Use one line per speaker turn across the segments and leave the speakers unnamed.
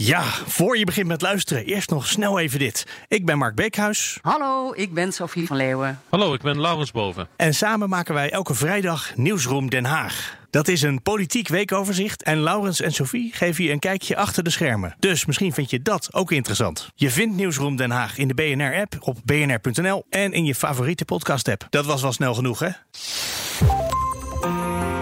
Ja, voor je begint met luisteren, eerst nog snel even dit. Ik ben Mark Beekhuis.
Hallo, ik ben Sophie van Leeuwen.
Hallo, ik ben Laurens Boven.
En samen maken wij elke vrijdag Nieuwsroom Den Haag. Dat is een politiek weekoverzicht en Laurens en Sophie geven je een kijkje achter de schermen. Dus misschien vind je dat ook interessant. Je vindt Nieuwsroom Den Haag in de BNR-app, op bnr.nl en in je favoriete podcast-app. Dat was wel snel genoeg, hè?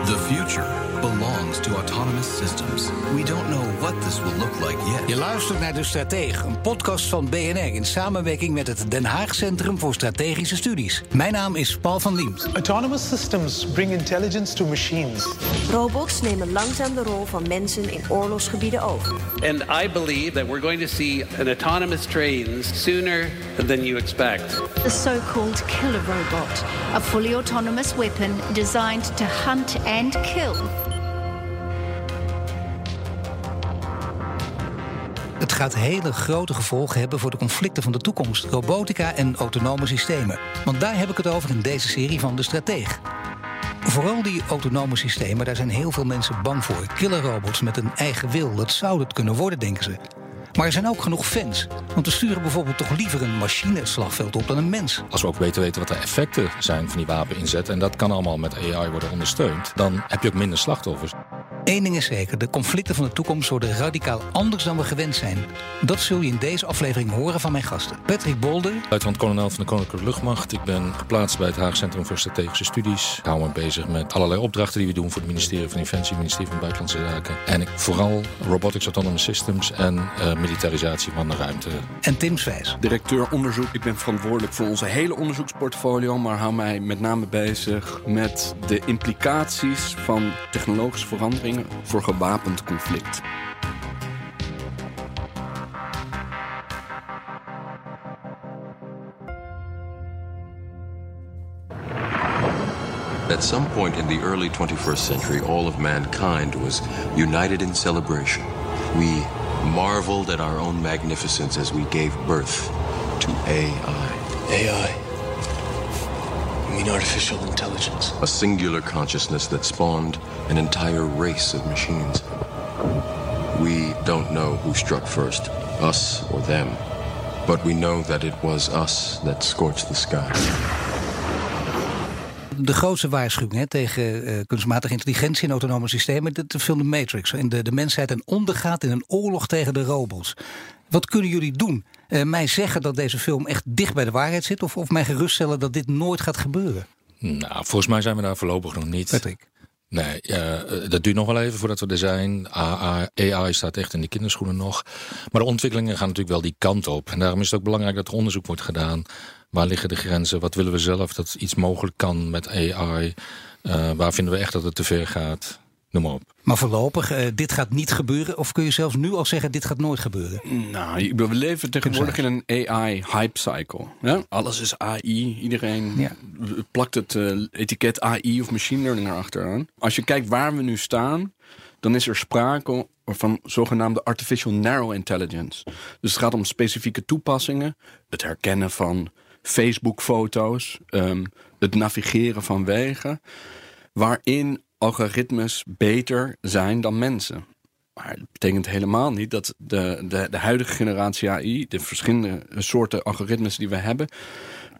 The future belongs to autonomous systems. We don't know what this will look like yet.
Je luistert naar De Stratege, een podcast van BNR in samenwerking met het Den Haag Centrum voor Strategische Studies. Mijn naam is Paul van Liemt.
Autonomous systems bring intelligence to machines.
Robots nemen langzaam de rol van mensen in oorlogsgebieden over.
And I believe that we're going to see an autonomous trains sooner than you expect.
The so-called killer robot, a fully autonomous weapon designed to hunt and kill.
Gaat hele grote gevolgen hebben voor de conflicten van de toekomst, robotica en autonome systemen. Want daar heb ik het over in deze serie van De Strateeg. Vooral die autonome systemen, daar zijn heel veel mensen bang voor. Killerrobots met een eigen wil, dat zou het kunnen worden, denken ze. Maar er zijn ook genoeg fans. Want we sturen bijvoorbeeld toch liever een machine het slagveld op dan een mens.
Als we ook beter weten wat de effecten zijn van die wapeninzet... en dat kan allemaal met AI worden ondersteund... dan heb je ook minder slachtoffers.
Eén ding is zeker, de conflicten van de toekomst worden radicaal anders dan we gewend zijn. Dat zul je in deze aflevering horen van mijn gasten. Patrick Bolder.
Luitenant-kolonel van de Koninklijke Luchtmacht. Ik ben geplaatst bij het Haag Centrum voor Strategische Studies. Ik hou me bezig met allerlei opdrachten die we doen voor het ministerie van Defensie, het ministerie van Buitenlandse Zaken. En ik, vooral robotics, autonomous systems en uh, militarisatie van de ruimte.
En Tim Swijs.
Directeur onderzoek. Ik ben verantwoordelijk voor onze hele onderzoeksportfolio, maar hou mij met name bezig met de implicaties van technologische veranderingen voor gewapend conflict.
At some point in the early 21st century, all of mankind was united in celebration. We marveled at our own magnificence as we gave birth to AI.
AI? You mean artificial intelligence?
A singular consciousness that spawned an entire race of machines. We don't know who struck first, us or them. But we know that it was us that scorched the sky.
De grootste waarschuwing hè, tegen uh, kunstmatige intelligentie en autonome systemen, de, de film The Matrix. En de, de mensheid en ondergaat in een oorlog tegen de robots. Wat kunnen jullie doen? Uh, mij zeggen dat deze film echt dicht bij de waarheid zit, of, of mij geruststellen dat dit nooit gaat gebeuren?
Nou, volgens mij zijn we daar voorlopig nog niet.
Patrick.
Nee, uh, dat duurt nog wel even voordat we er zijn. AI, staat echt in de kinderschoenen nog. Maar de ontwikkelingen gaan natuurlijk wel die kant op. En daarom is het ook belangrijk dat er onderzoek wordt gedaan. Waar liggen de grenzen? Wat willen we zelf dat iets mogelijk kan met AI? Uh, waar vinden we echt dat het te ver gaat? Noem maar op.
Maar voorlopig, uh, dit gaat niet gebeuren? Of kun je zelfs nu al zeggen, dit gaat nooit gebeuren?
Nou, we leven tegenwoordig in een AI-hype-cycle. Ja? Alles is AI. Iedereen ja. plakt het uh, etiket AI of machine learning erachteraan. Als je kijkt waar we nu staan, dan is er sprake van zogenaamde artificial narrow intelligence. Dus het gaat om specifieke toepassingen. Het herkennen van Facebook-foto's. Um, het navigeren van wegen. Waarin algoritmes beter zijn dan mensen. Maar dat betekent helemaal niet dat de, de, de huidige generatie AI, de verschillende soorten algoritmes die we hebben,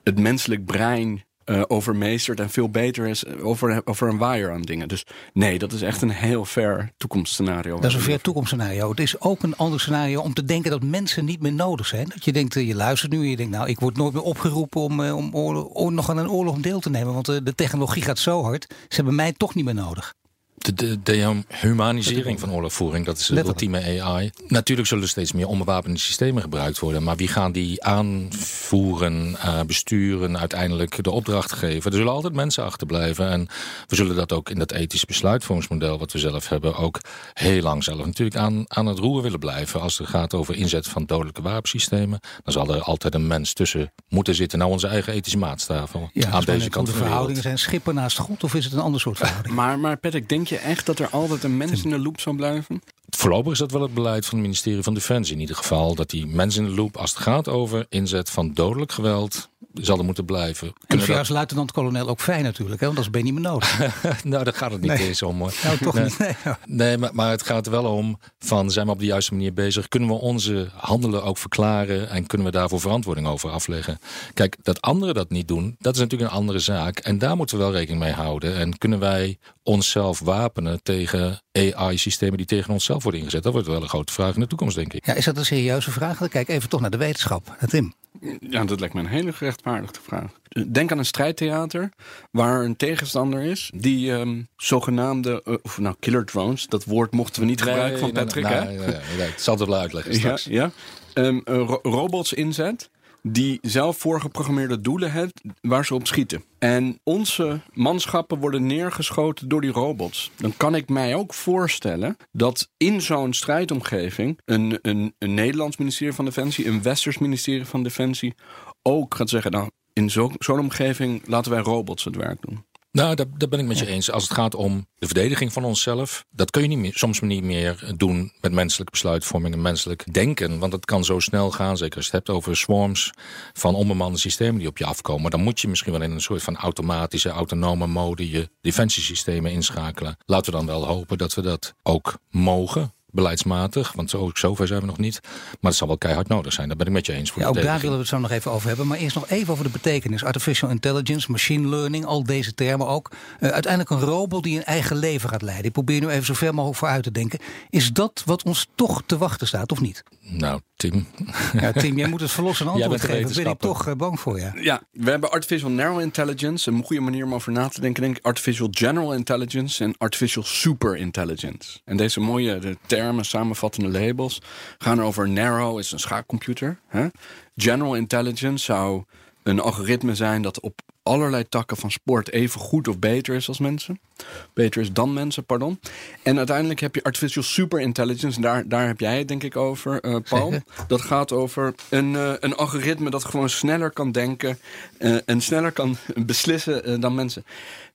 het menselijk brein uh, overmeestert en veel beter is over, over een waaier aan dingen. Dus nee, dat is echt een heel ver toekomstscenario.
Dat is een ver toekomstscenario. Het is ook een ander scenario om te denken dat mensen niet meer nodig zijn. Dat je denkt, je luistert nu en je denkt, nou, ik word nooit meer opgeroepen om, om nog aan een oorlog deel te nemen. Want de technologie gaat zo hard, ze hebben mij toch niet meer nodig.
De, de dehumanisering van oorlogvoering, dat is de ultieme AI. Natuurlijk zullen steeds meer onbewapende systemen gebruikt worden. Maar wie gaan die aanvoeren, uh, besturen, uiteindelijk de opdracht geven? Er zullen altijd mensen achterblijven. En we zullen dat ook in dat ethische besluitvormingsmodel wat we zelf hebben, ook heel lang zelf natuurlijk aan, aan het roer willen blijven. Als het gaat over inzet van dodelijke wapensystemen, dan zal er altijd een mens tussen moeten zitten naar onze eigen ethische maatstaven.
Ja,
aan deze kant
de
van de
verhoudingen zijn schipper naast God of is het een ander soort verhouding?
Maar, maar Patrick, denk je echt dat er altijd een mens in de loop zal blijven?
Voorlopig is dat wel het beleid van het ministerie van Defensie. In ieder geval dat die mensen in de loop, als het gaat over inzet van dodelijk geweld, zal er moeten blijven.
En voor jou als luitenant-kolonel ook fijn natuurlijk, hè? want als ben je niet meer nodig.
nou, daar gaat het niet
Nee.
eens om hoor.
Nou, toch
nee.
niet. Nee.
Nee, maar, maar het gaat er wel om van zijn we op de juiste manier bezig? Kunnen we onze handelen ook verklaren en kunnen we daarvoor verantwoording over afleggen? Kijk, dat anderen dat niet doen, dat is natuurlijk een andere zaak. En daar moeten we wel rekening mee houden. En kunnen wij onszelf wapenen tegen AI-systemen die tegen onszelf worden ingezet? Dat wordt wel een grote vraag in de toekomst, denk ik.
Ja, is dat een serieuze vraag? Dan kijk even toch naar de wetenschap. Tim.
Ja, dat lijkt me een hele gerechtvaardigde vraag. Denk aan een strijdtheater waar een tegenstander is die ehm, zogenaamde, eh, of nou killer drones, dat woord mochten we niet gebruiken van Patrick,
nee,
hè?
nee, ik zal het wel uitleggen straks.
ja. Ehm, eh, ro- robots inzet die zelf voorgeprogrammeerde doelen hebben waar ze op schieten. En onze manschappen worden neergeschoten door die robots. Dan kan ik mij ook voorstellen dat in zo'n strijdomgeving een, een, een Nederlands ministerie van Defensie, een Westers ministerie van Defensie ook gaat zeggen, nou, in zo- zo'n omgeving laten wij robots het werk doen.
Nou, daar, daar ben ik met je eens. Als het gaat om de verdediging van onszelf, dat kun je niet meer, soms niet meer doen met menselijke besluitvorming en menselijk denken. Want het kan zo snel gaan, zeker als je het hebt over swarms van onbemande systemen die op je afkomen. Dan moet je misschien wel in een soort van automatische, autonome mode je defensiesystemen inschakelen. Laten we dan wel hopen dat we dat ook mogen. Beleidsmatig, want zo, zover zijn we nog niet. Maar het zal wel keihard nodig zijn. Daar ben ik met je eens voor.
Ja,
de
ook daar willen we het zo nog even over hebben. Maar eerst nog even over de betekenis. Artificial intelligence, machine learning, al deze termen ook. Eh, uiteindelijk een robot die een eigen leven gaat leiden. Ik probeer nu even zo ver mogelijk vooruit te denken. Is dat wat ons toch te wachten staat, of niet?
Nou, Tim.
Ja, Tim, jij moet het verlossend
Jij
antwoord geven. Daar ben ik toch eh, bang voor, ja.
Ja, we hebben artificial narrow intelligence, een goede manier om over na te denken, denk ik. Artificial general intelligence en artificial super intelligence. En deze mooie de termen, samenvattende labels, gaan over narrow is een schaakcomputer. Hè? General intelligence zou een algoritme zijn dat op allerlei takken van sport even goed of beter is als mensen. Beter is dan mensen, pardon. En uiteindelijk heb je artificial super intelligence. Daar, daar heb jij het denk ik over, eh, Paul. Dat gaat over een, eh, een algoritme dat gewoon sneller kan denken eh, en sneller kan beslissen dan mensen.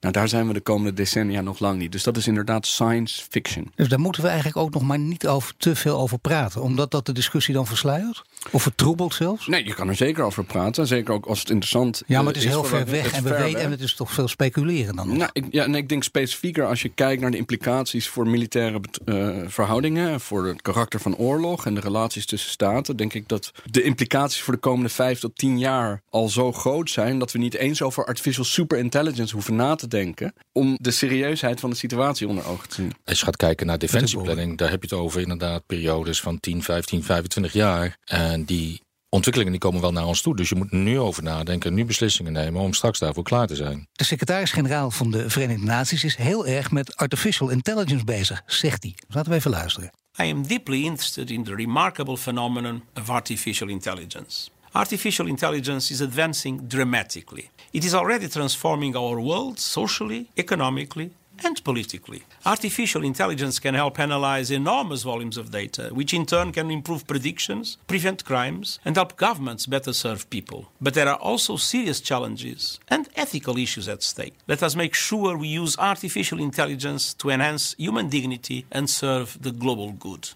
Nou, daar zijn we de komende decennia nog lang niet. Dus dat is inderdaad science fiction.
Dus daar moeten we eigenlijk ook nog maar niet over, te veel over praten. Omdat dat de discussie dan versluiert? Of vertroebelt zelfs?
Nee, je kan er zeker over praten. Zeker ook als het interessant
Ja, maar het is heel ver weg.
is
En we weten, en het is toch veel speculeren dan nog.
Nou, ik, ja, en ik denk specifieker als je kijkt naar de implicaties voor militaire eh, verhoudingen, voor het karakter van oorlog en de relaties tussen staten, denk ik dat de implicaties voor de komende vijf tot tien jaar al zo groot zijn dat we niet eens over artificial superintelligence hoeven na te denken om de serieusheid van de situatie onder ogen te zien.
Als je gaat kijken naar defensieplanning, daar heb je het over inderdaad periodes van 10, 15, 25 jaar. En die ontwikkelingen die komen wel naar ons toe. Dus je moet er nu over nadenken, nu beslissingen nemen om straks daarvoor klaar te zijn.
De secretaris-generaal van de Verenigde Naties is heel erg met artificial intelligence bezig, zegt hij. Dus laten we even luisteren.
I am deeply interested in the remarkable phenomenon of artificial intelligence. Artificial intelligence is advancing dramatically. It is already transforming our world socially, economically, and politically. Artificial intelligence can help analyze enormous volumes of data, which in turn can improve predictions, prevent crimes, and help governments better serve people. But there are also serious challenges and ethical issues at stake. Let us make sure we use artificial intelligence to enhance human dignity and serve the global good.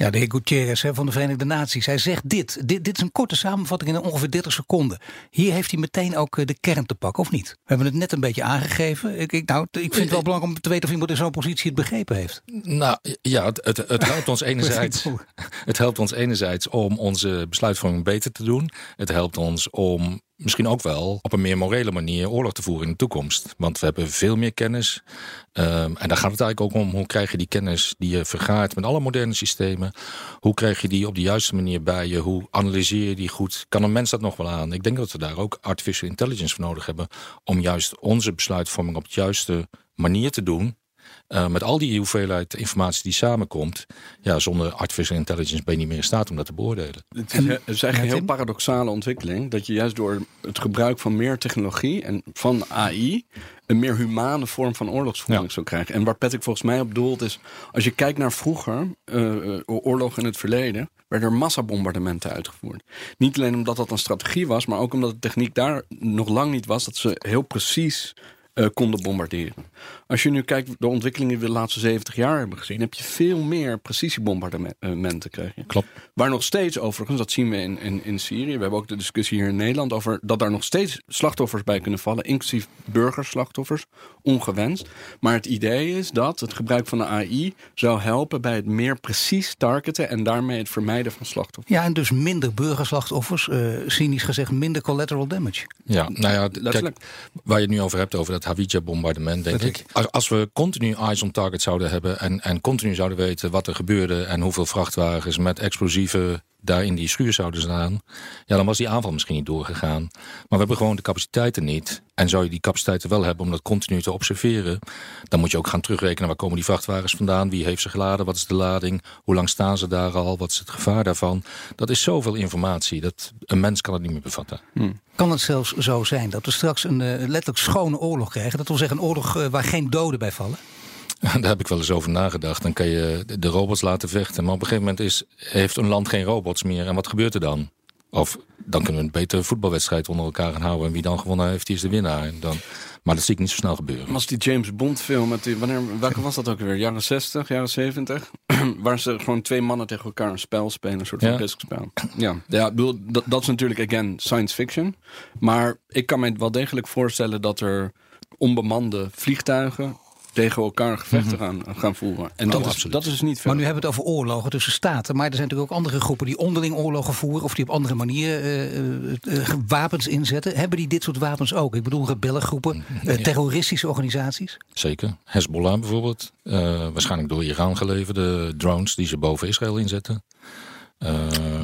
Ja, de heer Gutierrez van de Verenigde Naties. Hij zegt dit. dit. Dit is een korte samenvatting in ongeveer 30 seconden. Hier heeft hij meteen ook eh, de kern te pakken, of niet? We hebben het net een beetje aangegeven. Ik, ik, nou, ik vind het wel belangrijk om te weten of iemand in zo'n positie het begrepen heeft.
Nou ja, het, het, het helpt ons enerzijds. Het helpt ons enerzijds om onze besluitvorming beter te doen. Het helpt ons om misschien ook wel op een meer morele manier oorlog te voeren in de toekomst. Want we hebben veel meer kennis. Um, en daar gaat het eigenlijk ook om. Hoe krijg je die kennis die je vergaart met alle moderne systemen? Hoe krijg je die op de juiste manier bij je? Hoe analyseer je die goed? Kan een mens dat nog wel aan? Ik denk dat we daar ook artificial intelligence voor nodig hebben. Om juist onze besluitvorming op de juiste manier te doen. Uh, met al die hoeveelheid informatie die samenkomt, ja, zonder artificial intelligence ben je niet meer in staat om dat te beoordelen.
Het is, het is eigenlijk een heel paradoxale ontwikkeling dat je juist door het gebruik van meer technologie en van AI een meer humane vorm van oorlogsvoering ja. zou krijgen. En waar Patrick volgens mij op doelt is, als je kijkt naar vroeger, uh, oorlog in het verleden, werden er massabombardementen uitgevoerd. Niet alleen omdat dat een strategie was, maar ook omdat de techniek daar nog lang niet was dat ze heel precies uh, konden bombarderen. Als je nu kijkt de ontwikkelingen die we de laatste 70 jaar hebben gezien, heb je veel meer precisiebombardementen. Krijg je.
Klopt.
Waar nog steeds, overigens, dat zien we in, in, in Syrië. We hebben ook de discussie hier in Nederland over dat daar nog steeds slachtoffers bij kunnen vallen, inclusief burgerslachtoffers, ongewenst. Maar het idee is dat het gebruik van de AI zou helpen bij het meer precies targeten en daarmee het vermijden van slachtoffers.
Ja, en dus minder burgerslachtoffers, uh, cynisch gezegd minder collateral damage.
Ja, nou ja, kijk, waar je het nu over hebt, over dat Hawija-bombardement, denk ik. Als, we continu eyes on target zouden hebben en, en continu zouden weten wat er gebeurde en hoeveel vrachtwagens met explosieven daar in die schuur zouden staan, ja, dan was die aanval misschien niet doorgegaan. Maar we hebben gewoon de capaciteiten niet. En zou je die capaciteiten wel hebben om dat continu te observeren, dan moet je ook gaan terugrekenen waar komen die vrachtwagens vandaan, wie heeft ze geladen, wat is de lading, hoe lang staan ze daar al, wat is het gevaar daarvan. Dat is zoveel informatie, dat een mens kan het niet meer bevatten.
Hmm. Kan het zelfs zo zijn dat we straks een uh, letterlijk schone oorlog krijgen? Dat wil zeggen een oorlog uh, waar geen doden bij vallen?
Daar heb ik wel eens over nagedacht. Dan kan je de robots laten vechten. Maar op een gegeven moment is, heeft een land geen robots meer. En wat gebeurt er dan? Of dan kunnen we een betere voetbalwedstrijd onder elkaar gaan houden. En wie dan gewonnen heeft, die is de winnaar. En dan, maar dat zie ik niet zo snel gebeuren.
Was die James Bond film, met die, wanneer, welke was dat ook weer? Jaren 60, jaren 70? Waar ze gewoon twee mannen tegen elkaar een spel spelen. Een soort van ja. spel. Ja, ja bedoel, dat, dat is natuurlijk, again, science fiction. Maar ik kan me wel degelijk voorstellen dat er onbemande vliegtuigen tegen elkaar gevechten gaan, gaan voeren. En dat, is, dat is dus niet veel.
Maar nu hebben we het over oorlogen tussen staten. Maar er zijn natuurlijk ook andere groepen die onderling oorlogen voeren. Of die op andere manieren uh, uh, wapens inzetten. Hebben die dit soort wapens ook? Ik bedoel rebellengroepen, uh, terroristische organisaties?
Zeker. Hezbollah bijvoorbeeld. waarschijnlijk door Iran geleverde drones die ze boven Israël inzetten.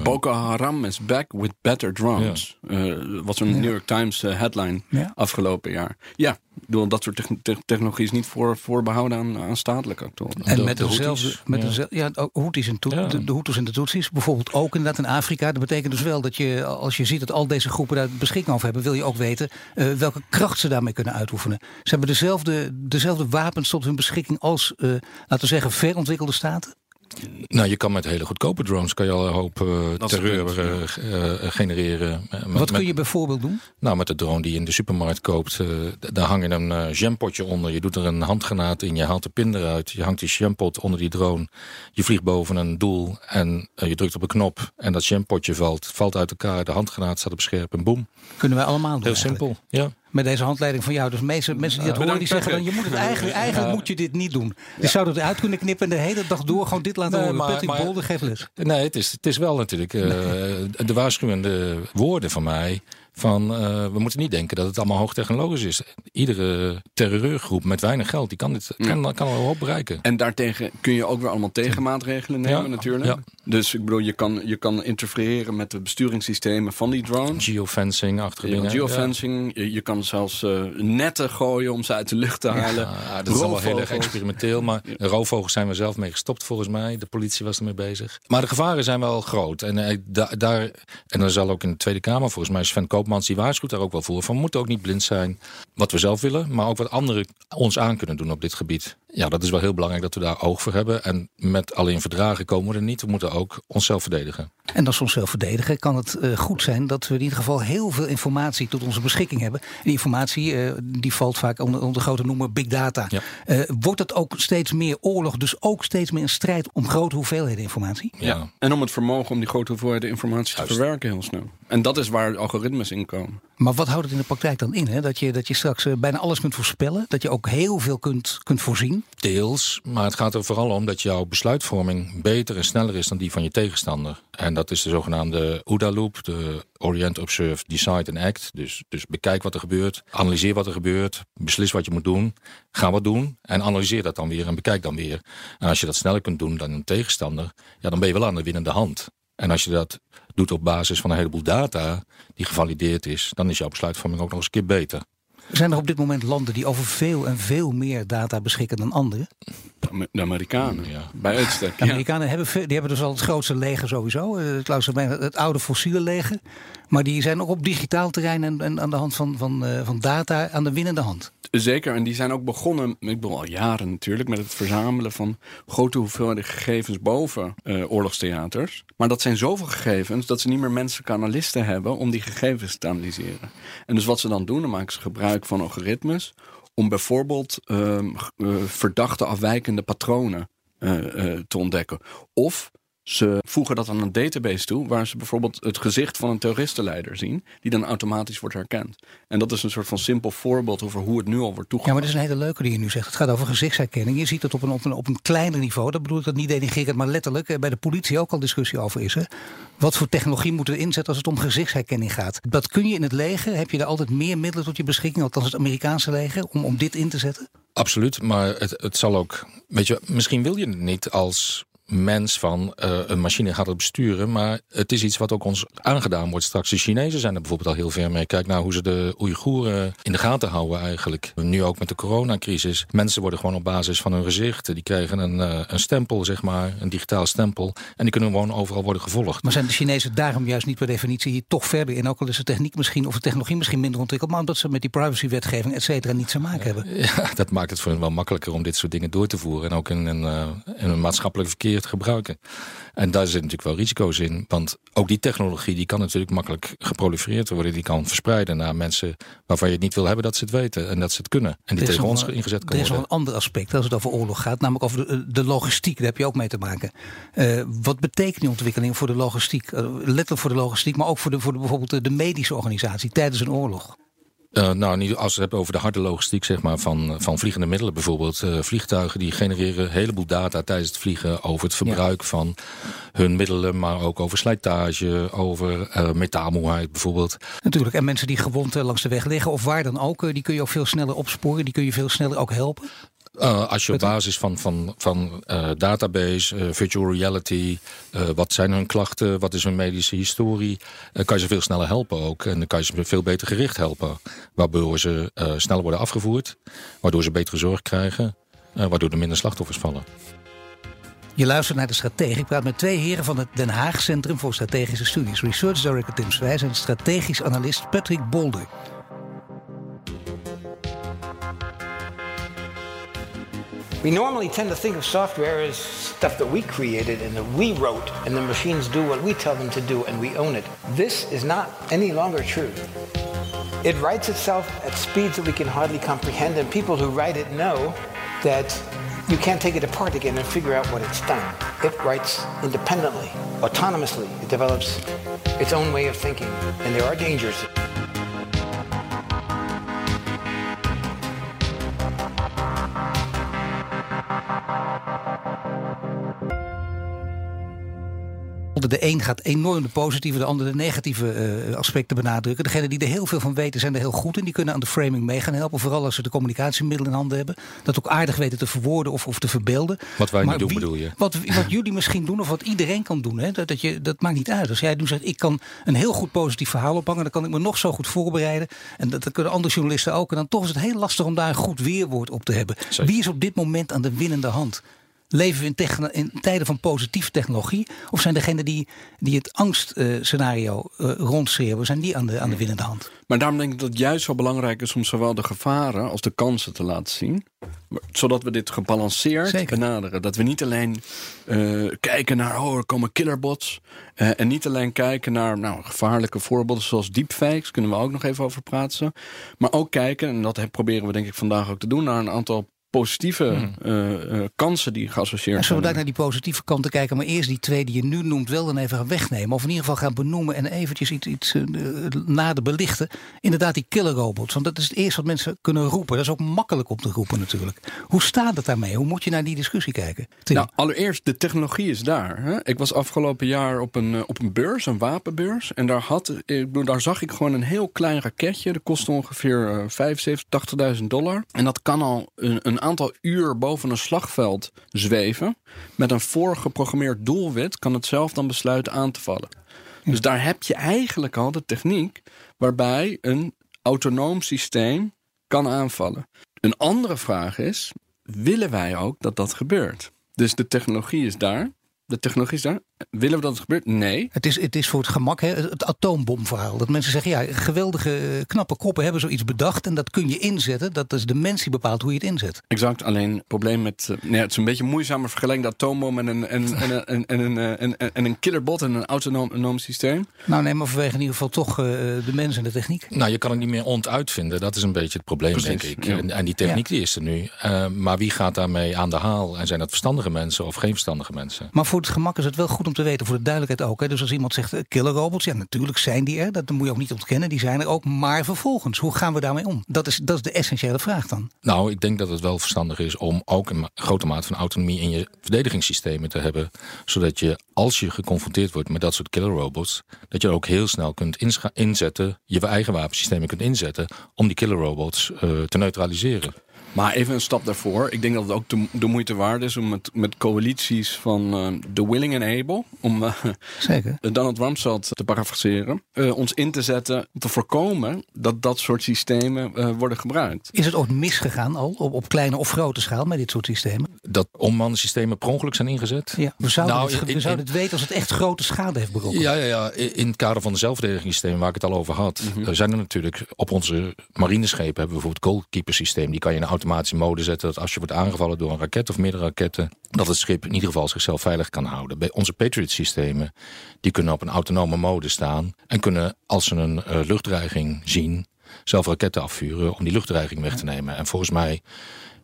Boko Haram is back with better drones. Ja. Uh, was een New York Times uh, headline ja. afgelopen jaar. Ja, door dat soort te technologie is niet voor, voorbehouden aan, aan statelijke actoren.
En de, met de dezelfde, met ja. Dezelfde, ja, Houthis en ja. de, de Hutus en de Tutsis, bijvoorbeeld ook inderdaad in Afrika. Dat betekent dus wel dat je, als je ziet dat al deze groepen daar beschikking over hebben, wil je ook weten welke kracht ze daarmee kunnen uitoefenen. Ze hebben dezelfde, dezelfde wapens tot hun beschikking als, laten we zeggen, verontwikkelde staten.
Nou, je kan met hele goedkope drones kan je al een hoop uh, terreur uh, uh, genereren.
Wat kun je bijvoorbeeld doen?
Nou, met de drone die je in de supermarkt koopt, daar hang je een jampotje onder. Je doet er een handgranaat in, je haalt de pin eruit. Je hangt die jampot onder die drone. Je vliegt boven een doel en je drukt op een knop. En dat jampotje valt, valt uit elkaar. De handgranaat staat op scherp en boem.
Kunnen wij allemaal doen
Heel simpel, ja
met deze handleiding van jou. Dus mensen, mensen die dat horen, die zeggen dan, je moet het eigenlijk, eigenlijk moet je dit niet doen. Je zou het eruit kunnen knippen en de hele dag door gewoon dit laten nee, horen. Maar, maar, Bolder, geef les.
Nee, het is, het is wel natuurlijk uh, de waarschuwende woorden van mij van uh, we moeten niet denken dat het allemaal hoogtechnologisch is. Iedere terreurgroep met weinig geld, die kan, dit, kan, kan al hoop bereiken.
En daartegen kun je ook weer allemaal tegenmaatregelen nemen ja, natuurlijk. Ja. Dus ik bedoel, je kan, je kan interfereren met de besturingssystemen van die drones.
Geofencing, achter dingen.
Geofencing, je, je, kan zelfs uh, netten gooien om ze uit de lucht te halen.
Dat is allemaal heel erg experimenteel. Maar roofvogels zijn we zelf mee gestopt volgens mij. De politie was ermee bezig. Maar de gevaren zijn wel groot. En, uh, daar, en dan zal ook in de Tweede Kamer volgens mij Sven Koop Koopmans die waarschuwt daar ook wel voor. Van we moeten ook niet blind zijn wat we zelf willen, maar ook wat anderen ons aan kunnen doen op dit gebied. Ja, dat is wel heel belangrijk dat we daar oog voor hebben. En met alleen verdragen komen we er niet. We moeten ook onszelf verdedigen.
En als we onszelf verdedigen, kan het uh, goed zijn dat we in ieder geval heel veel informatie tot onze beschikking hebben. En die informatie uh, die valt vaak onder, onder de grote noemer big data. Ja. Uh, wordt het ook steeds meer oorlog, dus ook steeds meer een strijd om grote hoeveelheden informatie?
Ja. ja. En om het vermogen om die grote hoeveelheden informatie Juist. te verwerken heel snel. En dat is waar algoritmes in komen.
Maar wat houdt het in de praktijk dan in? Hè? Dat, je, dat je straks bijna alles kunt voorspellen, dat je ook heel veel kunt, kunt voorzien?
Deels, maar het gaat er vooral om dat jouw besluitvorming beter en sneller is dan die van je tegenstander. En dat is de zogenaamde OODA-loop, de Orient Observe, Decide and Act. Dus, dus bekijk wat er gebeurt, analyseer wat er gebeurt, beslis wat je moet doen, ga wat doen en analyseer dat dan weer en bekijk dan weer. En als je dat sneller kunt doen dan een tegenstander, ja, dan ben je wel aan de winnende hand. En als je dat doet op basis van een heleboel data die gevalideerd is, dan is jouw besluitvorming ook nog eens een keer beter.
Zijn er op dit moment landen die over veel en veel meer data beschikken dan anderen?
De Amerikanen, ja. Bij uitstek.
De Amerikanen hebben, die hebben dus al het grootste leger sowieso. Het, het oude fossiele leger. Maar die zijn ook op digitaal terrein en, en aan de hand van, van, van data aan de winnende hand.
Zeker, en die zijn ook begonnen, ik bedoel al jaren natuurlijk, met het verzamelen van grote hoeveelheden gegevens boven uh, oorlogstheaters. Maar dat zijn zoveel gegevens dat ze niet meer menselijke analisten hebben om die gegevens te analyseren. En dus wat ze dan doen, dan maken ze gebruik van algoritmes om bijvoorbeeld uh, uh, verdachte afwijkende patronen te ontdekken. Of ze voegen dat aan een database toe, waar ze bijvoorbeeld het gezicht van een terroristenleider zien, die dan automatisch wordt herkend. En dat is een soort van simpel voorbeeld over hoe het nu al wordt toegepast.
Ja, maar dat is een hele leuke die je nu zegt. Het gaat over gezichtsherkenning. Je ziet het op een, op een, op een kleiner niveau. Dat bedoel ik dat niet denigrerend, maar letterlijk. Bij de politie ook al discussie over is. Hè? Wat voor technologie moeten we inzetten als het om gezichtsherkenning gaat? Dat kun je in het leger. Heb je daar altijd meer middelen tot je beschikking, althans het Amerikaanse leger, om, om dit in te zetten?
Absoluut, maar het, het zal ook. Weet je, misschien wil je het niet als mens van uh, een machine gaat het besturen. Maar het is iets wat ook ons aangedaan wordt straks. De Chinezen zijn er bijvoorbeeld al heel ver mee. Kijk nou hoe ze de Oeigoeren in de gaten houden eigenlijk. Nu ook met de coronacrisis. Mensen worden gewoon op basis van hun gezicht. Die krijgen een, uh, een stempel, zeg maar. Een digitaal stempel. En die kunnen gewoon overal worden gevolgd.
Maar zijn de Chinezen daarom juist niet per definitie hier toch verder in? Ook al is de techniek misschien, of de technologie misschien minder ontwikkeld. Maar omdat ze met die privacywetgeving, et cetera, niets te maken hebben.
Ja, dat maakt het voor hen wel makkelijker om dit soort dingen door te voeren. En ook in uh, in een maatschappelijk verkeer gebruiken. En daar zitten natuurlijk wel risico's in. Want ook die technologie die kan natuurlijk makkelijk geprolifereerd worden. Die kan verspreiden naar mensen waarvan je het niet wil hebben dat ze het weten. En dat ze het kunnen. En die tegen ons ingezet kan worden.
Er is nog een ander aspect als het over oorlog gaat. Namelijk over de, de logistiek. Daar heb je ook mee te maken. Uh, wat betekent die ontwikkeling voor de logistiek? Uh, letterlijk voor de logistiek. Maar ook voor, de, voor de, bijvoorbeeld de medische organisatie tijdens een oorlog.
Uh, nou, niet als we het hebben over de harde logistiek zeg maar, van, van vliegende middelen bijvoorbeeld. Uh, vliegtuigen die genereren een heleboel data tijdens het vliegen over het verbruik ja. van hun middelen, maar ook over slijtage, over uh, metaalmoeheid bijvoorbeeld.
Natuurlijk, en mensen die gewond langs de weg liggen of waar dan ook, die kun je ook veel sneller opsporen, die kun je veel sneller ook helpen.
Uh, als je op basis van, van, van uh, database, uh, virtual reality, wat zijn hun klachten, wat is hun medische historie, kan je ze veel sneller helpen ook. En dan kan je ze veel beter gericht helpen. Waardoor ze sneller worden afgevoerd, waardoor ze betere zorg krijgen, waardoor er minder slachtoffers vallen.
Je luistert naar de Stratege. Ik praat met twee heren van het Den Haag Centrum voor Strategische Studies. Research Director Tim Swijs en strategisch analist Patrick Bolder.
We normally tend to think of software as stuff that we created and that we wrote, and the machines do what we tell them to do and we own it. This is not any longer true. It writes itself at speeds that we can hardly comprehend, and people who write it know that you can't take it apart again and figure out what it's done. It writes independently, autonomously. It develops its own way of thinking, and there are dangers.
De een gaat enorm de positieve, de ander de negatieve uh, aspecten benadrukken. Degenen die er heel veel van weten, zijn er heel goed in. Die kunnen aan de framing mee gaan helpen. Vooral als ze de communicatiemiddelen in handen hebben. Dat ook aardig weten te verwoorden of, of te verbeelden.
Wat wij niet doen, bedoel je?
Wat, wat jullie misschien doen, of wat iedereen kan doen. Hè, dat, dat, je, dat maakt niet uit. Als jij nu zegt, ik kan een heel goed positief verhaal ophangen. Dan kan ik me nog zo goed voorbereiden. En dat, dat kunnen andere journalisten ook. En dan toch is het heel lastig om daar een goed weerwoord op te hebben. Wie is op dit moment aan de winnende hand? Leven we in, in, tijden van positieve technologie? Of zijn degenen die, die het angstscenario uh, uh, rondschreeuwen, zijn die aan de, aan de winnende hand?
Maar daarom denk ik dat het juist zo belangrijk is om zowel de gevaren als de kansen te laten zien. Zodat we dit gebalanceerd Zeker. benaderen. Dat we niet alleen uh, kijken naar, oh, er komen killerbots. Uh, en niet alleen kijken naar nou, gevaarlijke voorbeelden zoals deepfakes. Kunnen we ook nog even over praten. Maar ook kijken, en dat proberen we denk ik vandaag ook te doen, naar een aantal positieve hmm. uh, uh, kansen die geassocieerd
en zullen we daar naar die positieve kanten kijken, maar eerst die twee die je nu noemt wel dan even gaan wegnemen. Of in ieder geval gaan benoemen en eventjes iets, iets uh, nader belichten. Inderdaad die killerrobots, want dat is het eerste wat mensen kunnen roepen. Dat is ook makkelijk om te roepen natuurlijk. Hoe staat het daarmee? Hoe moet je naar die discussie kijken?
Tim? Nou, allereerst, de technologie is daar. Hè? Ik was afgelopen jaar op een, op een beurs, een wapenbeurs. En daar, had, ik, daar zag ik gewoon een heel klein raketje. Dat kostte ongeveer 75, 80.000 dollar. En dat kan al een, een aantal uur boven een slagveld zweven. Met een voorgeprogrammeerd doelwit kan het zelf dan besluiten aan te vallen. Dus daar heb je eigenlijk al de techniek waarbij een autonoom systeem kan aanvallen. Een andere vraag is: willen wij ook dat dat gebeurt? Dus de technologie is daar. De technologie is daar. Willen we dat het gebeurt? Nee.
Het is, het is voor het gemak hè, het atoombomverhaal. Dat mensen zeggen, ja, geweldige, eh, knappe koppen hebben zoiets bedacht. En dat kun je inzetten. Dat is de mens die bepaalt hoe je het inzet.
Exact. Alleen het probleem met... Uh, nee, het is een beetje moeizamer vergelijking. De atoombom en een, en, en, en, en, en, en, en, en een killerbot en een autonoom systeem.
Nou nee, maar vanwege in ieder geval toch uh, de mens en de techniek.
Nou, je kan het niet meer ontuitvinden. Dat is een beetje het probleem, Precies, denk ik. Ja. En, en, die techniek ja. die is er nu. Uh, maar wie gaat daarmee aan de haal? En zijn dat verstandige mensen of geen verstandige mensen?
Maar voor het gemak is het wel goed om te weten, voor de duidelijkheid ook. Hè. Dus als iemand zegt killer robots, ja, natuurlijk zijn die er. Dat moet je ook niet ontkennen. Die zijn er ook. Maar vervolgens, hoe gaan we daarmee om? Dat is, dat is de essentiële vraag dan.
Nou, ik denk dat het wel verstandig is om ook een grote mate van autonomie in je verdedigingssystemen te hebben. Zodat je, als je geconfronteerd wordt met dat soort killer robots, dat je ook heel snel kunt inzetten, je eigen wapensystemen kunt inzetten om die killer robots uh, te neutraliseren.
Maar even een stap daarvoor. Ik denk dat het ook de, de moeite waard is om met, met coalities van uh, The Willing and Able, om uh,
Zeker.
Donald Rumsfeld te parafraseren, uh, ons in te zetten om te voorkomen dat dat soort systemen worden gebruikt.
Is het ook misgegaan al, op, op kleine of grote schaal, met dit soort systemen?
Dat systemen per ongeluk zijn ingezet?
Ja, we zouden, nou, het, we in, zouden het weten als het echt grote schade heeft berokkend.
Ja, ja, ja, in het kader van de zelfverdedigingssysteem waar ik het al over had, mm -hmm. zijn er natuurlijk op onze marineschepen hebben we bijvoorbeeld goalkeeper systeem, die kan je in auto automatische mode zetten... dat als je wordt aangevallen door een raket of meerdere raketten... dat het schip in ieder geval zichzelf veilig kan houden. Bij onze Patriot-systemen die kunnen op een autonome mode staan... en kunnen, als ze een uh, luchtdreiging zien, zelf raketten afvuren... om die luchtdreiging weg te nemen. En volgens mij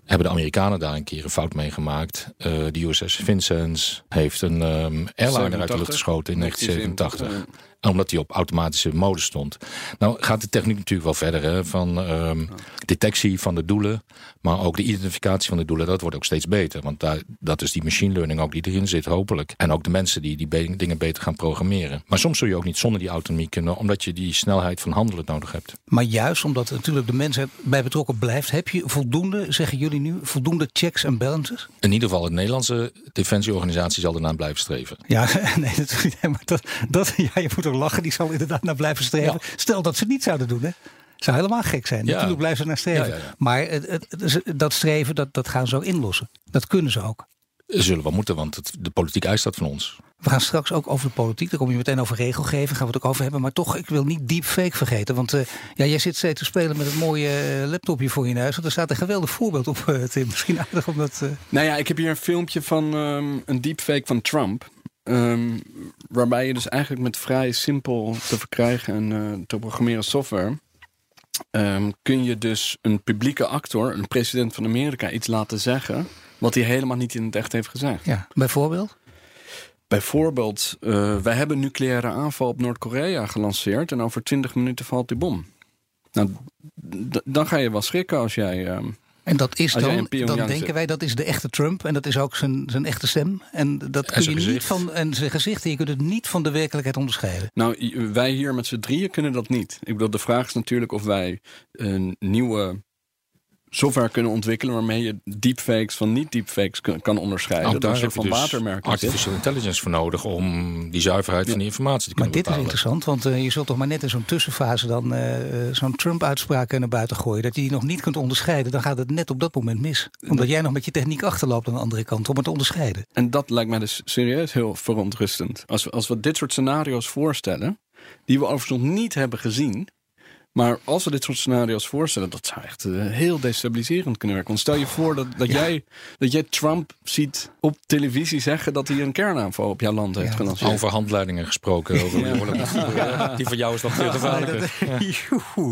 hebben de Amerikanen daar een keer een fout mee gemaakt. Uh, de USS Vincennes heeft een um, airliner uit de lucht geschoten in 1987 omdat hij op automatische mode stond. Nou gaat de techniek natuurlijk wel verder. Hè, van um, detectie van de doelen. Maar ook de identificatie van de doelen. Dat wordt ook steeds beter. Want daar, dat is die machine learning ook die erin zit hopelijk. En ook de mensen die die be dingen beter gaan programmeren. Maar soms zul je ook niet zonder die autonomie kunnen. Omdat je die snelheid van handelen nodig hebt.
Maar juist omdat natuurlijk de mensen bij betrokken blijft. Heb je voldoende, zeggen jullie nu, voldoende checks en balances?
In ieder geval, de Nederlandse defensieorganisatie zal ernaar blijven streven.
Ja, nee, dat, dat, dat ja, je moet lachen, die zal inderdaad naar blijven streven. Ja. Stel dat ze het niet zouden doen, hè? Zou helemaal gek zijn. Ja. Natuurlijk blijven ze naar streven. Ja, maar het, het, dat streven, dat, dat gaan ze ook inlossen. Dat kunnen ze ook.
Zullen we moeten, want het, de politiek eist dat van ons.
We gaan straks ook over de politiek. Daar kom je meteen over regelgeving. Gaan we het ook over hebben. Maar toch, ik wil niet deepfake vergeten. Want uh, ja, jij zit steeds te spelen met het mooie uh, laptopje voor je neus. Want er staat een geweldig voorbeeld op, uh, Tim. Misschien aardig om dat...
Nou ja, ik heb hier een filmpje van um, een deepfake van Trump. Um, waarbij je dus eigenlijk met vrij simpel te verkrijgen en uh, te programmeren software... Um, kun je dus een publieke actor, een president van Amerika, iets laten zeggen... wat hij helemaal niet in het echt heeft gezegd.
Ja, bijvoorbeeld?
Bijvoorbeeld, uh, wij hebben een nucleaire aanval op Noord-Korea gelanceerd... en over 20 minuten valt die bom. Nou, dan ga je wel schrikken als jij... Um,
en dat is dan, dan denken wij, dat is de echte Trump. En dat is ook zijn, zijn echte stem. En dat kun je niet van. En zijn gezicht, je kunt het niet van de werkelijkheid onderscheiden.
Nou, wij hier met z'n drieën kunnen dat niet. Ik bedoel, de vraag is natuurlijk of wij een nieuwe software kunnen ontwikkelen waarmee je deepfakes van niet-deepfakes kan onderscheiden.
Nou, daar heb je dus artificial intelligence voor nodig om die zuiverheid van die informatie te kunnen
Maar dit
bepalen.
is interessant, want uh, je zult toch maar net in zo'n tussenfase dan uh, zo'n Trump-uitspraak naar buiten gooien. Dat je die nog niet kunt onderscheiden, dan gaat het net op dat moment mis. Omdat jij nog met je techniek achterloopt aan de andere kant om het te onderscheiden.
En dat lijkt mij dus serieus heel verontrustend. Als we, als we dit soort scenario's voorstellen, die we overigens nog niet hebben gezien maar als we dit soort scenario's voorstellen, dat zou echt uh, heel destabiliserend kunnen werken. Want stel je voor dat, dat, ja. jij, dat jij Trump ziet op televisie zeggen dat hij een kernaanval op jouw land heeft ja.
Over handleidingen gesproken. Over ja. Die van jou is nog veel gevaarlijker.
Nee,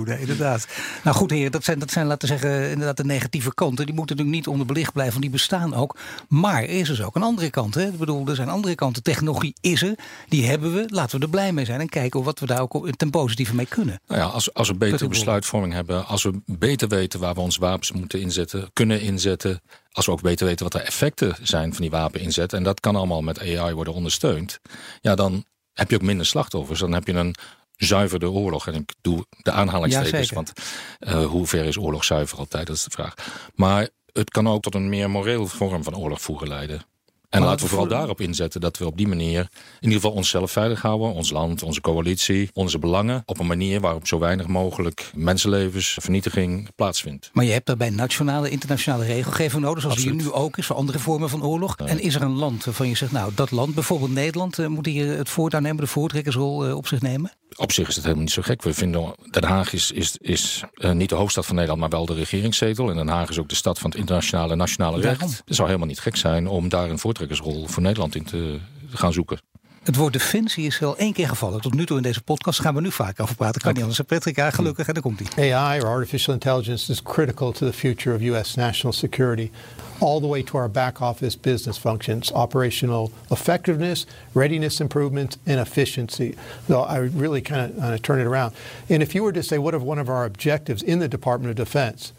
nee, inderdaad. Nou goed, heren, dat zijn, dat zijn laten we zeggen, inderdaad de negatieve kanten. Die moeten natuurlijk niet onderbelicht blijven, want die bestaan ook. Maar er is dus ook een andere kant. Hè? Ik bedoel, er zijn andere kanten. Technologie is er, die hebben we. Laten we er blij mee zijn en kijken wat we daar ook ten positieve mee kunnen.
Nou ja, als, als we betere besluitvorming hebben, als we beter weten waar we onze wapens moeten inzetten, kunnen inzetten, als we ook beter weten wat de effecten zijn van die wapeninzet, en dat kan allemaal met AI worden ondersteund, ja, dan heb je ook minder slachtoffers. Dan heb je een zuiverde oorlog. En ik doe de aanhalingstekens, ja, want uh, hoe ver is oorlog zuiver altijd, dat is de vraag. Maar het kan ook tot een meer moreel vorm van oorlog voeren leiden. En laten we vooral daarop inzetten dat we op die manier in ieder geval onszelf veilig houden, ons land, onze coalitie, onze belangen, op een manier waarop zo weinig mogelijk mensenlevens, vernietiging plaatsvindt.
Maar je hebt daarbij nationale, internationale regelgeving nodig, zoals hier nu ook is voor andere vormen van oorlog. En is er een land waarvan je zegt, nou, dat land, bijvoorbeeld Nederland, eh, moet hier het voortouw nemen, de voortrekkersrol eh, op zich nemen?
Op zich is het helemaal niet zo gek. We vinden Den Haag is, is, is uh, niet de hoofdstad van Nederland, maar wel de regeringszetel. En Den Haag is ook de stad van het internationale en nationale recht. Het zou helemaal niet gek zijn om daar een voortrekkersrol voor Nederland in te gaan zoeken.
Het woord defensie is wel één keer gevallen. Tot nu toe in deze podcast gaan we nu vaak over praten. Kan niet anders. Patrick, ja, gelukkig. En daar komt hij.
AI or artificial intelligence is critical to the future of U.S. national security. All the way to our back office business functions, operational effectiveness, readiness improvement, and efficiency. So I really kind of uh, turn it around. And if you were to say, what are one of our objectives in the Department of Defense?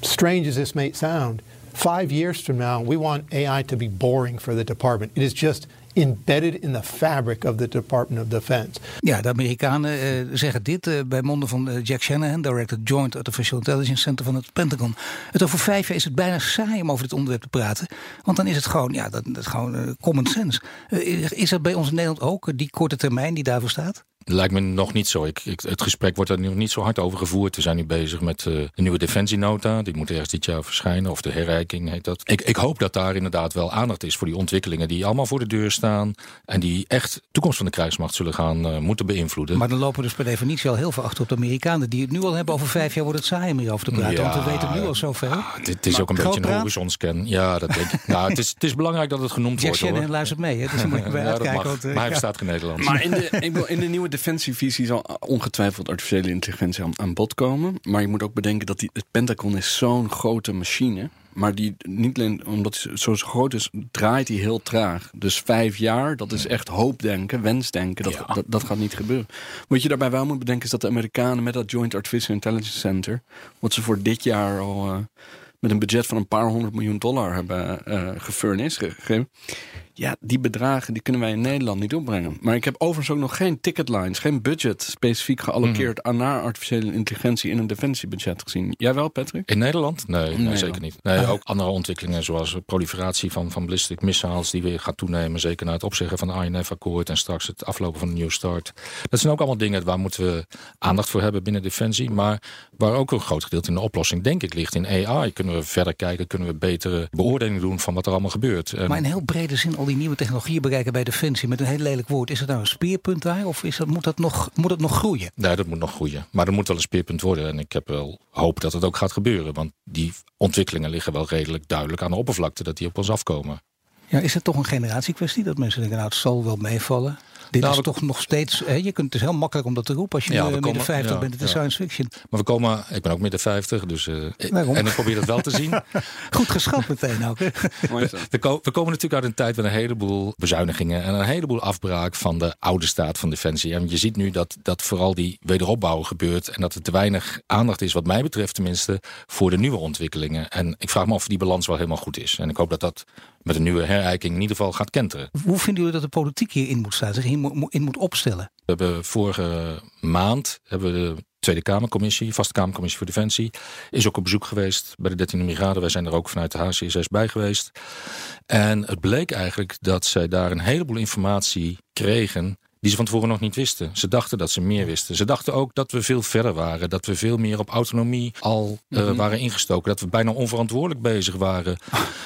Strange as this may sound, five years from now, we want AI to be boring for the department. It is just embedded in the fabric of the Department of Defense.
Ja, de Amerikanen uh, zeggen dit uh, bij monden van uh, Jack Shanahan, director Joint Artificial Intelligence Center van het Pentagon. Het over vijf jaar is het bijna saai om over dit onderwerp te praten. Want dan is het gewoon, ja, dat, dat is gewoon common sense. is er bij ons in Nederland ook die korte termijn die daarvoor staat?
Lijkt me nog niet zo. Ik, ik, het gesprek wordt er nog niet zo hard over gevoerd. We zijn nu bezig met uh, de nieuwe defensienota. Die moet ergens dit jaar verschijnen. Of de herrijking heet dat. Ik, ik, hoop dat daar inderdaad wel aandacht is voor die ontwikkelingen die allemaal voor de deur staan. En die echt de toekomst van de krijgsmacht zullen gaan uh, moeten beïnvloeden.
Maar dan lopen we dus per definitie al heel veel achter op de Amerikanen. Die het nu al hebben over vijf jaar wordt het saai om hierover te praten. Ja, want we weten nu al zoveel. Ah,
dit is ook een beetje een horizonscan. Ja, dat denk ik. nou, het, is, het is belangrijk dat het genoemd
Jack
wordt.
Jack luistert mee. Hè? Dus moet je bij
ja,
uitkijken.
Want, uh, maar hij bestaat geen Nederlands.
Maar in de, in de nieuwe defensievisie zal ongetwijfeld artificiële intelligentie aan, aan bod komen. Maar je moet ook bedenken dat die, het Pentagon is zo'n grote machine. Maar die niet alleen omdat hij zo groot is, draait hij heel traag. Dus vijf jaar, dat is echt hoopdenken, wensdenken. Dat, dat, dat, gaat niet gebeuren. Wat je daarbij wel moet bedenken is dat de Amerikanen met dat Joint Artificial Intelligence Center, wat ze voor dit jaar al uh, met een budget van een paar honderd miljoen dollar hebben uh, gefurnished gegeven. Ja, die bedragen die kunnen wij in Nederland niet opbrengen. Maar ik heb overigens ook nog geen ticketlines, geen budget specifiek geallockeerd
Mhm.
aan naar artificiële intelligentie in een defensiebudget gezien. Jij wel, Patrick?
In Nederland? Nee, nee
Nederland.
zeker niet. Nee, ook andere ontwikkelingen zoals proliferatie van, van ballistic missiles die weer gaat toenemen. Zeker na het opzeggen van het INF-akkoord en straks het aflopen van de New Start. Dat zijn ook allemaal dingen waar moeten we aandacht voor hebben binnen Defensie. Maar waar ook een groot gedeelte in de oplossing denk ik ligt in AI. Kunnen we verder kijken, kunnen we betere beoordelingen doen van wat er allemaal gebeurt.
Maar in heel brede zin al die nieuwe technologieën bereiken bij Defensie met een heel lelijk woord. Is dat nou een speerpunt daar of is dat, moet, dat nog, moet dat nog groeien?
Nee, dat moet nog groeien. Maar dat moet wel een speerpunt worden. En ik heb wel hoop dat het ook gaat gebeuren. Want die ontwikkelingen liggen wel redelijk duidelijk aan de oppervlakte dat die op ons afkomen.
Ja, is het toch een generatiekwestie dat mensen denken, nou het zal wel meevallen? Dit
Nou,
is toch nog steeds, hè, je kunt, het is heel makkelijk om dat te roepen als je
Ja,
midden
komen-
50
ja,
bent. Het is
ja.
science fiction.
Maar we komen, ik ben ook midden 50, dus, eh, en ik probeer dat wel te zien.
Goed geschat meteen ook.
We, we komen natuurlijk uit een tijd met een heleboel bezuinigingen en een heleboel afbraak van de oude staat van Defensie. En je ziet nu dat, dat vooral die wederopbouw gebeurt en dat er te weinig aandacht is, wat mij betreft tenminste, voor de nieuwe ontwikkelingen. En ik vraag me of die balans wel helemaal goed is. En ik hoop dat dat met een nieuwe herijking in ieder geval gaat kenteren.
Hoe vinden jullie dat de politiek hierin moet staan, zich hier mo- in moet opstellen?
We hebben vorige maand hebben we de Tweede Kamercommissie, Vaste Kamercommissie voor Defensie, is ook op bezoek geweest bij de 13 brigade. Wij zijn er ook vanuit de HCSS bij geweest. En het bleek eigenlijk dat zij daar een heleboel informatie kregen die ze van tevoren nog niet wisten. Ze dachten dat ze meer wisten. Ze dachten ook dat we veel verder waren. Dat we veel meer op autonomie al eh,
Mhm.
waren ingestoken. Dat we bijna onverantwoordelijk bezig waren.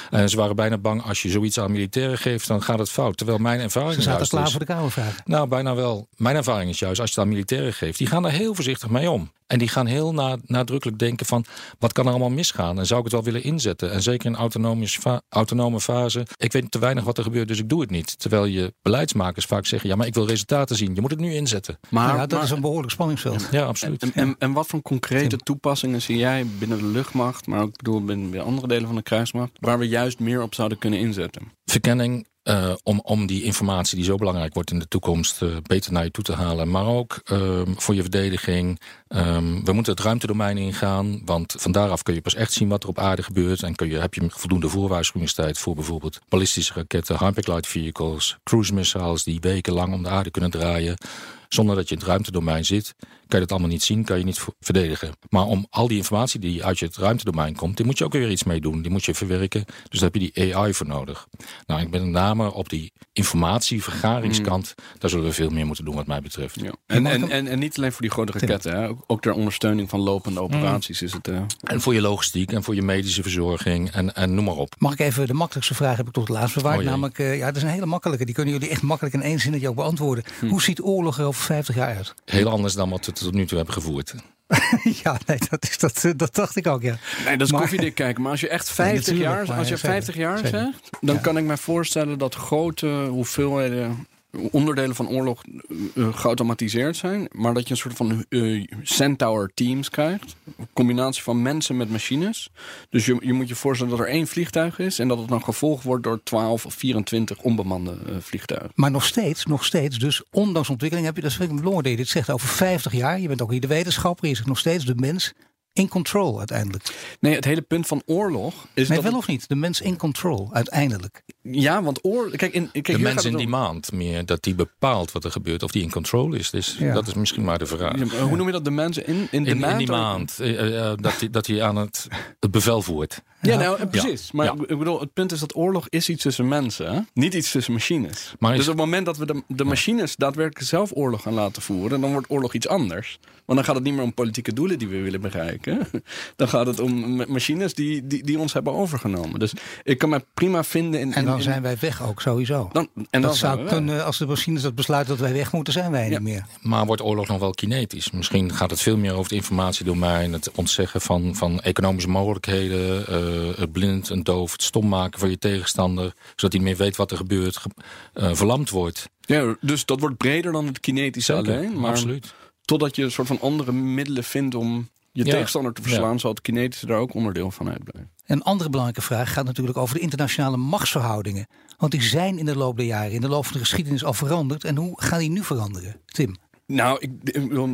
En ze waren bijna bang als je zoiets aan militairen geeft, dan gaat het fout. Terwijl mijn ervaring
Ze zaten
juist
klaar
is-
voor de Kamervragen.
nou, bijna wel. Mijn ervaring is juist, als je het aan militairen geeft, die gaan er heel voorzichtig mee om. En die gaan heel na- nadrukkelijk denken van, wat kan er allemaal misgaan? En zou ik het wel willen inzetten? En zeker in autonome fase, ik weet te weinig wat er gebeurt, dus ik doe het niet. Terwijl je beleidsmakers vaak zeggen, ja, maar ik wil resultaten zien. Je moet het nu inzetten.
Maar,
ja, dat
maar-
is een behoorlijk spanningsveld.
Ja, absoluut.
En, en, en wat voor concrete toepassingen zie jij binnen de luchtmacht, maar ook ik bedoel binnen andere delen van de kruismacht, waar we juist meer op zouden kunnen inzetten?
verkenning eh, om, om die informatie die zo belangrijk wordt in de toekomst eh, beter naar je toe te halen. Maar ook ehm, voor je verdediging. Ehm, we moeten het ruimtedomein ingaan. Want van daaraf kun je pas echt zien wat er op aarde gebeurt. En kun je, heb je voldoende voorwaarschuwingstijd voor bijvoorbeeld ballistische raketten, hyperglide vehicles, cruise missiles die wekenlang om de aarde kunnen draaien. Zonder dat je in het ruimtedomein zit, kan je dat allemaal niet zien, kan je niet verdedigen. Maar om al die informatie die uit je het ruimtedomein komt, die moet je ook weer iets mee doen. Die moet je verwerken. Dus daar heb je die AI voor nodig. Nou, ik ben met name op die informatievergaringskant, mm. daar zullen we veel meer moeten doen wat mij betreft. Ja.
En, en, en, en, niet alleen voor die grote raketten, hè? Ook, ter ondersteuning van lopende mm. operaties is het. Uh...
En voor je logistiek en voor je medische verzorging en, en noem maar op.
Mag ik even de makkelijkste vraag heb ik tot het laatst bewaard. Oh, namelijk, uh, ja, dat is een hele makkelijke. Die kunnen jullie echt makkelijk in één zinnetje ook beantwoorden. Hm. Hoe ziet oorlog er over 50 jaar uit?
Heel anders dan wat we tot nu toe hebben gevoerd.
ja, nee, dat, is, dat, dat dacht ik ook, ja.
Nee, dat is koffiedik kijken. Maar als je echt 50 jaar, als je 50 jaar zegt, dan kan ik me voorstellen dat grote hoeveelheden onderdelen van oorlog uh, geautomatiseerd zijn, maar dat je een soort van uh, centaur teams krijgt. Een combinatie van mensen met machines. Dus je, je moet je voorstellen dat er één vliegtuig is en dat het dan gevolgd wordt door 12 of 24 onbemande vliegtuigen.
Maar nog steeds, nog steeds, dus ondanks ontwikkeling heb je, dat vind ik belangrijk dit zegt, over 50 jaar, je bent ook hier de wetenschapper, je zegt nog steeds de mens in control uiteindelijk.
Nee, het hele punt van oorlog is.
Nee, wel of niet? De mens in control uiteindelijk.
Ja, want oorlog. Kijk, in, kijk,
de mens in demand meer dat die bepaalt wat er gebeurt, of die in control is. Dus dat is misschien maar de vraag.
Ja, hoe noem je dat? De mensen in, in,
in, in die maand uh, uh, dat hij dat aan het, het bevel voert.
Ja, nou precies. Maar ik bedoel, het punt is dat oorlog is iets tussen mensen, hè? niet iets tussen machines. Maar dus op het moment dat we de, de machines daadwerkelijk zelf oorlog gaan laten voeren, dan wordt oorlog iets anders. Want dan gaat het niet meer om politieke doelen die we willen bereiken. Dan gaat het om machines die, die, die ons hebben overgenomen. Dus ik kan me prima vinden in.
En dan zijn wij weg ook sowieso. Dan, en dat zou kunnen, als de machines dat besluiten dat wij weg moeten, zijn wij niet meer.
Maar wordt oorlog nog wel kinetisch? Misschien gaat het veel meer over het informatiedomein, het ontzeggen van, van economische mogelijkheden, uh, het blind en doof, het stom maken van je tegenstander, zodat hij meer weet wat er gebeurt, uh, verlamd wordt.
Ja, dus dat wordt breder dan het kinetische alleen. Maar
absoluut.
Totdat je een soort van andere middelen vindt om je tegenstander te verslaan, ja. zal het kinetische daar ook onderdeel van uitblijven.
Een andere belangrijke vraag gaat natuurlijk over de internationale machtsverhoudingen. Want die zijn in de loop der jaren, in de loop van de geschiedenis al veranderd. En hoe gaan die nu veranderen? Tim?
Nou, ik,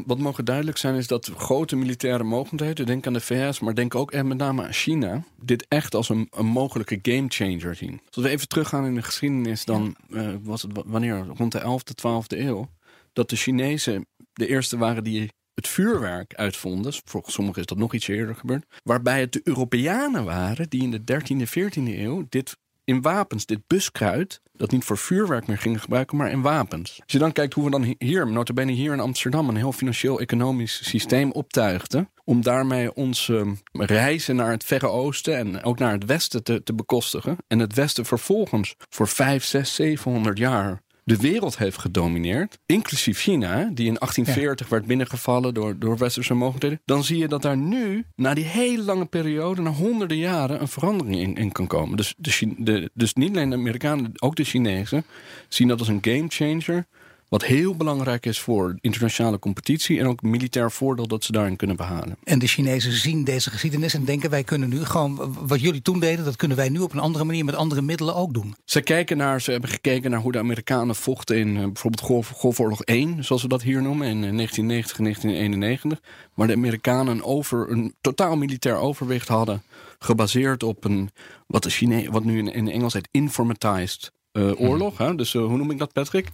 wat mogen duidelijk zijn is dat grote militaire mogendheden, denk aan de VS, maar denk ook en met name aan China, dit echt als een, een mogelijke gamechanger zien. Als we even teruggaan in de geschiedenis, dan uh, was het wanneer rond de 11e, 12e eeuw, dat de Chinezen de eerste waren die het vuurwerk uitvonden. Volgens sommigen is dat nog iets eerder gebeurd. Waarbij het de Europeanen waren die in de 13e, 14e eeuw dit in wapens, dit buskruid, dat niet voor vuurwerk meer gingen gebruiken, maar in wapens. Als je dan kijkt hoe we dan hier, notabene hier in Amsterdam, een heel financieel-economisch systeem optuigden, om daarmee onze reizen naar het Verre Oosten en ook naar het Westen te, te bekostigen. En het Westen vervolgens voor 5, 6, 700 jaar de wereld heeft gedomineerd, inclusief China, die in 1840 werd binnengevallen door, door westerse mogelijkheden, dan zie je dat daar nu, na die hele lange periode, na honderden jaren, een verandering in, in kan komen. Dus, de, de, dus niet alleen de Amerikanen, ook de Chinezen zien dat als een game changer. Wat heel belangrijk is voor internationale competitie en ook militair voordeel dat ze daarin kunnen behalen.
En de Chinezen zien deze geschiedenis en denken wij kunnen nu gewoon wat jullie toen deden, dat kunnen wij nu op een andere manier met andere middelen ook doen.
Ze kijken naar, ze hebben gekeken naar hoe de Amerikanen vochten in uh, bijvoorbeeld Golf, Golfoorlog 1, zoals we dat hier noemen, in 1990 en 1991. Waar de Amerikanen een, over, een totaal militair overwicht hadden, gebaseerd op een, wat, de Chine wat nu in, in Engels heet informatized uh, oorlog. Hè? Dus uh, hoe noem ik dat, Patrick?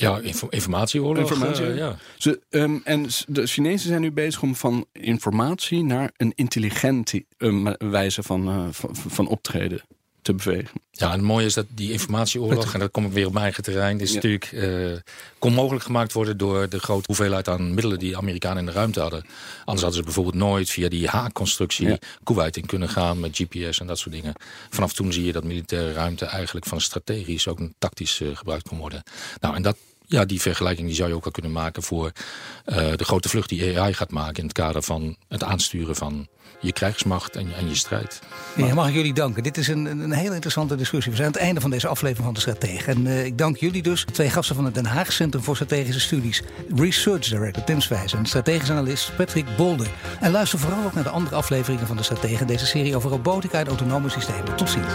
Ja, informatieoorlog. Informatie, uh, ja.
Ze, um, en de Chinezen zijn nu bezig om van informatie naar een intelligente um, wijze van, uh, van, van, optreden te bewegen.
Ja, en het mooie is dat die informatieoorlog, en dat kom ik weer op mijn eigen terrein, is natuurlijk uh, kon mogelijk gemaakt worden door de grote hoeveelheid aan middelen die Amerikanen in de ruimte hadden. Anders hadden ze bijvoorbeeld nooit via die haakconstructie ja. Kuwait in kunnen gaan met GPS en dat soort dingen. Vanaf toen zie je dat militaire ruimte eigenlijk van strategisch ook tactisch uh, gebruikt kon worden. Nou, en dat ja, die vergelijking die zou je ook wel kunnen maken voor uh, de grote vlucht die AI gaat maken in het kader van het aansturen van je krijgsmacht en, en je strijd.
Ja, mag ik jullie danken. Dit is een, een hele interessante discussie. We zijn aan het einde van deze aflevering van de Stratege. En uh, ik dank jullie dus, twee gasten van het Den Haag Centrum voor Strategische Studies. Research Director Tim Swijs en strategisch analist Patrick Bolder. En luister vooral ook naar de andere afleveringen van de Stratege. Deze serie over robotica en autonome systemen. Tot ziens.